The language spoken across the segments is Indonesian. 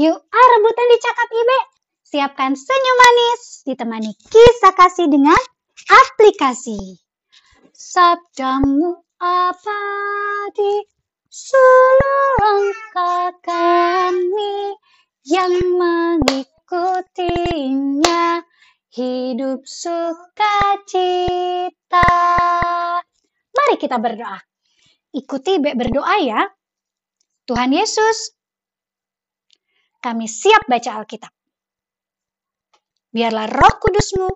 Yuk, ah rebutan dicakap Ibe. Siapkan senyum manis, ditemani kisah kasih dengan aplikasi. Sabdamu abadi, seluruh kami yang mengikutinya hidup sukacita. Mari kita berdoa. Ikuti Ibe berdoa ya. Tuhan Yesus, kami siap baca Alkitab. Biarlah roh kudusmu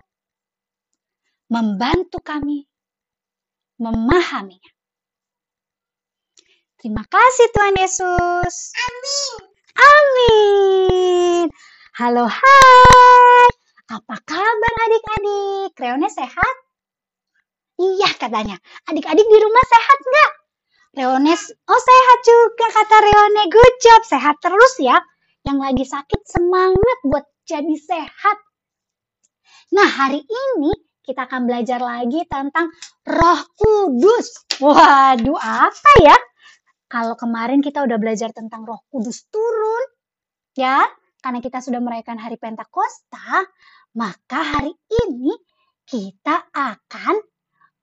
membantu kami memahaminya. Terima kasih Tuhan Yesus. Amin. Amin. Halo, hai. Apa kabar adik-adik? Reone sehat? Iya katanya. Adik-adik di rumah sehat nggak? Reone, oh sehat juga kata Reone. Good job, sehat terus ya. Yang lagi sakit semangat buat jadi sehat. Nah, hari ini kita akan belajar lagi tentang Roh Kudus. Waduh, apa ya? Kalau kemarin kita udah belajar tentang Roh Kudus turun, ya, karena kita sudah merayakan hari Pentakosta, maka hari ini kita akan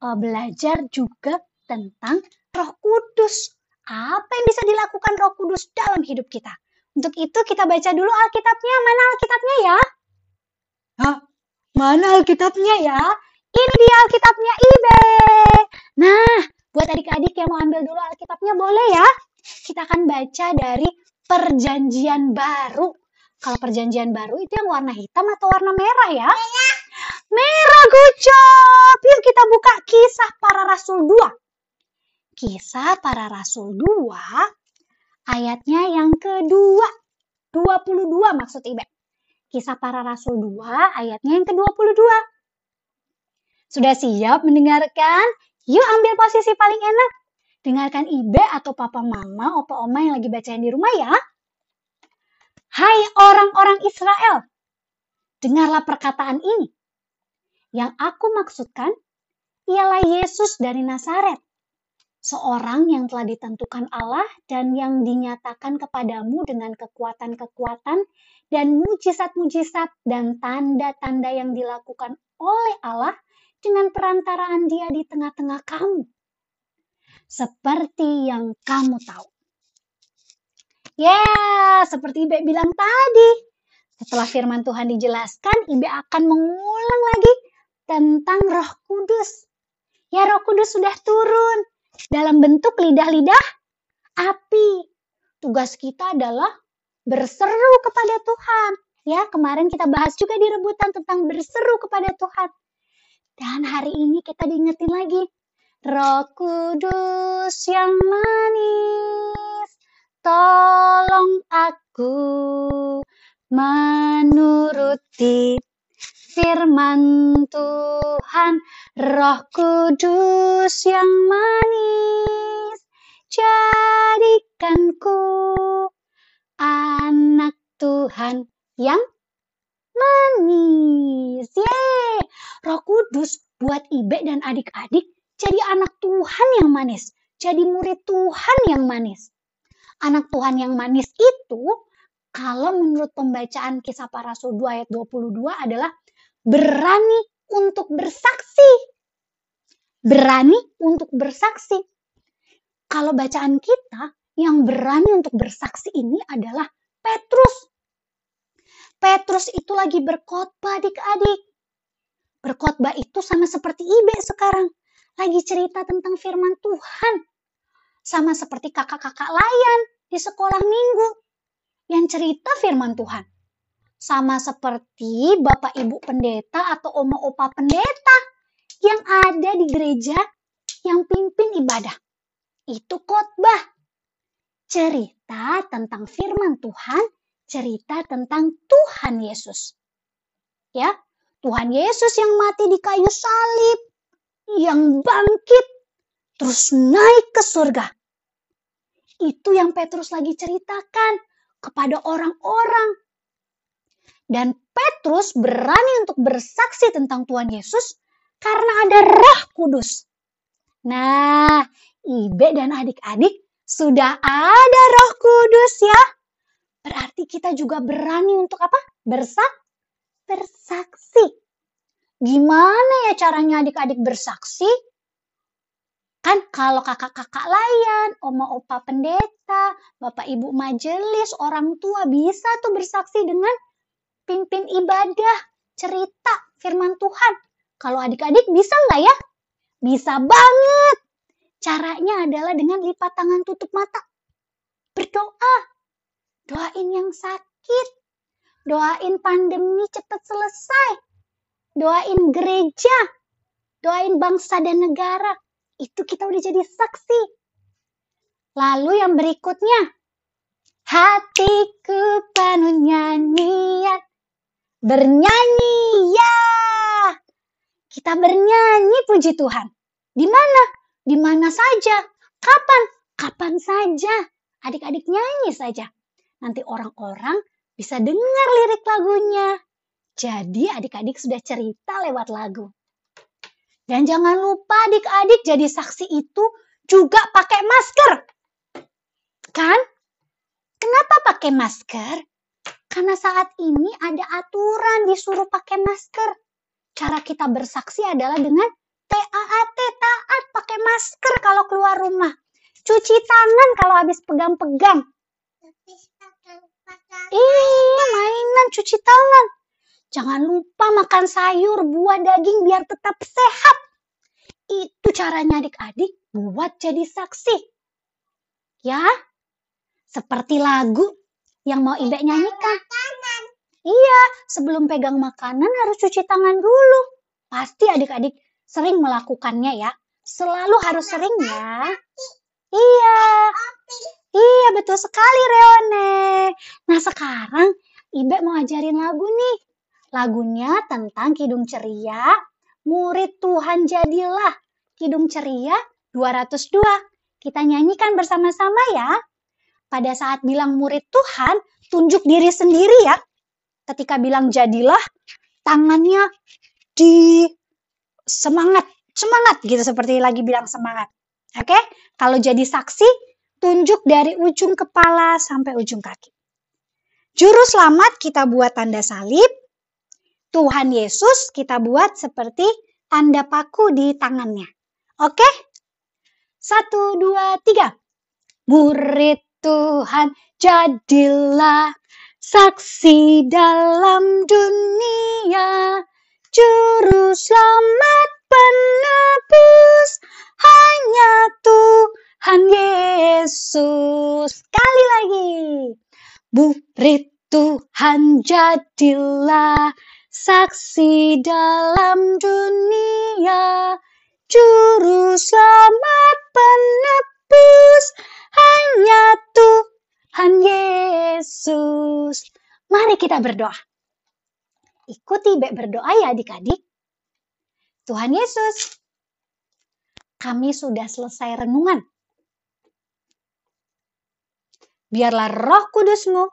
uh, belajar juga tentang Roh Kudus. Apa yang bisa dilakukan Roh Kudus dalam hidup kita? Untuk itu kita baca dulu Alkitabnya. Mana Alkitabnya ya? Hah? Mana Alkitabnya ya? Ini dia Alkitabnya Ibe. Nah, buat adik-adik yang mau ambil dulu Alkitabnya boleh ya. Kita akan baca dari Perjanjian Baru. Kalau Perjanjian Baru itu yang warna hitam atau warna merah ya? Merah. Merah gocap. Yuk kita buka kisah para rasul 2. Kisah para rasul 2 ayatnya yang kedua. 22 maksud Ibe. Kisah para rasul 2 ayatnya yang ke-22. Sudah siap mendengarkan? Yuk ambil posisi paling enak. Dengarkan Ibe atau papa mama, opa oma yang lagi bacain di rumah ya. Hai orang-orang Israel, dengarlah perkataan ini. Yang aku maksudkan ialah Yesus dari Nazaret, seorang yang telah ditentukan Allah dan yang dinyatakan kepadamu dengan kekuatan-kekuatan dan mujizat-mujizat dan tanda-tanda yang dilakukan oleh Allah dengan perantaraan dia di tengah-tengah kamu. Seperti yang kamu tahu. Ya, yeah, seperti Ibe bilang tadi. Setelah firman Tuhan dijelaskan, Ibe akan mengulang lagi tentang roh kudus. Ya, roh kudus sudah turun dalam bentuk lidah-lidah api. Tugas kita adalah berseru kepada Tuhan. Ya, kemarin kita bahas juga di rebutan tentang berseru kepada Tuhan. Dan hari ini kita diingetin lagi. Roh Kudus yang manis, tolong aku menuruti firman Tuhan. Roh Kudus yang manis, jadikanku anak Tuhan yang manis. Yeay! Roh Kudus buat Ibe dan adik-adik jadi anak Tuhan yang manis. Jadi murid Tuhan yang manis. Anak Tuhan yang manis itu kalau menurut pembacaan kisah para rasul 2 ayat 22 adalah berani untuk bersaksi. Berani untuk bersaksi. Kalau bacaan kita yang berani untuk bersaksi ini adalah Petrus. Petrus itu lagi berkhotbah adik-adik. Berkhotbah itu sama seperti Ibe sekarang. Lagi cerita tentang firman Tuhan. Sama seperti kakak-kakak layan di sekolah minggu. Yang cerita firman Tuhan. Sama seperti bapak ibu pendeta atau oma opa pendeta. Yang ada di gereja yang pimpin ibadah. Itu khotbah. Cerita tentang firman Tuhan cerita tentang Tuhan Yesus. Ya, Tuhan Yesus yang mati di kayu salib, yang bangkit, terus naik ke surga. Itu yang Petrus lagi ceritakan kepada orang-orang. Dan Petrus berani untuk bersaksi tentang Tuhan Yesus karena ada roh kudus. Nah, Ibe dan adik-adik sudah ada roh kudus ya Berarti kita juga berani untuk apa? Bersak bersaksi. Gimana ya caranya adik-adik bersaksi? Kan kalau kakak-kakak layan, oma opa pendeta, bapak ibu majelis, orang tua bisa tuh bersaksi dengan pimpin ibadah, cerita firman Tuhan. Kalau adik-adik bisa nggak ya? Bisa banget. Caranya adalah dengan lipat tangan tutup mata. Berdoa. Doain yang sakit. Doain pandemi cepat selesai. Doain gereja. Doain bangsa dan negara. Itu kita udah jadi saksi. Lalu yang berikutnya. Hatiku penuh nyanyian. Bernyanyi ya. Kita bernyanyi puji Tuhan. Di mana? Di mana saja. Kapan? Kapan saja. Adik-adik nyanyi saja. Nanti orang-orang bisa dengar lirik lagunya. Jadi adik-adik sudah cerita lewat lagu. Dan jangan lupa adik-adik jadi saksi itu juga pakai masker. Kan? Kenapa pakai masker? Karena saat ini ada aturan disuruh pakai masker. Cara kita bersaksi adalah dengan TAAT, taat pakai masker kalau keluar rumah. Cuci tangan kalau habis pegang-pegang. Iya, mainan cuci tangan. Jangan lupa makan sayur, buah, daging biar tetap sehat. Itu caranya adik-adik buat jadi saksi. Ya, seperti lagu yang mau Ibe nyanyikan. Iya, sebelum pegang makanan harus cuci tangan dulu. Pasti adik-adik sering melakukannya ya. Selalu harus sering ya. Iya. Iya, betul sekali Reone. Nah, sekarang Ibe mau ajarin lagu nih. Lagunya tentang Kidung Ceria, Murid Tuhan Jadilah. Kidung Ceria 202. Kita nyanyikan bersama-sama ya. Pada saat bilang murid Tuhan, tunjuk diri sendiri ya. Ketika bilang jadilah, tangannya di semangat, semangat gitu seperti lagi bilang semangat. Oke? Kalau jadi saksi, tunjuk dari ujung kepala sampai ujung kaki. Juru selamat kita buat tanda salib. Tuhan Yesus kita buat seperti tanda paku di tangannya. Oke? Satu, dua, tiga. Murid Tuhan jadilah saksi dalam dunia. Juru selamat penebus hanya Tuhan Yesus. Sekali lagi. Murid Tuhan jadilah saksi dalam dunia. Juru selamat penebus hanya Tuhan Yesus. Mari kita berdoa. Ikuti Bek berdoa ya adik-adik. Tuhan Yesus, kami sudah selesai renungan. Biarlah roh kudusmu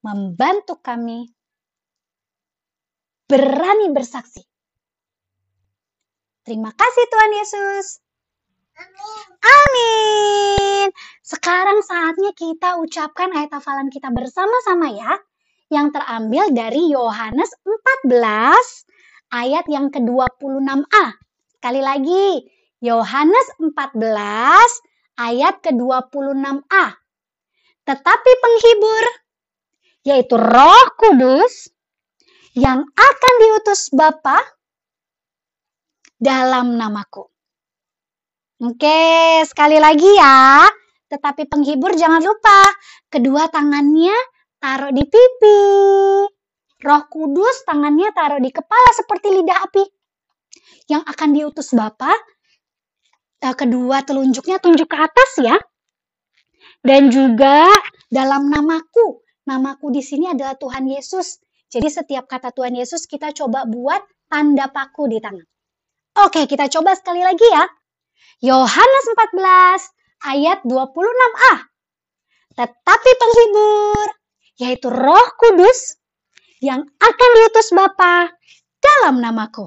membantu kami berani bersaksi. Terima kasih Tuhan Yesus. Amin. Sekarang saatnya kita ucapkan ayat hafalan kita bersama-sama ya. Yang terambil dari Yohanes 14 ayat yang ke-26a. Sekali lagi, Yohanes 14 ayat ke-26a. Tetapi penghibur, yaitu roh kudus, yang akan diutus Bapa dalam namaku. Oke, sekali lagi ya. Tetapi penghibur jangan lupa, kedua tangannya taruh di pipi. Roh Kudus tangannya taruh di kepala seperti lidah api. Yang akan diutus Bapa, eh, kedua telunjuknya tunjuk ke atas ya. Dan juga dalam namaku. Namaku di sini adalah Tuhan Yesus. Jadi setiap kata Tuhan Yesus kita coba buat tanda paku di tangan. Oke, kita coba sekali lagi ya. Yohanes 14 ayat 26a. Tetapi penghibur, yaitu roh kudus, yang akan diutus Bapa dalam namaku.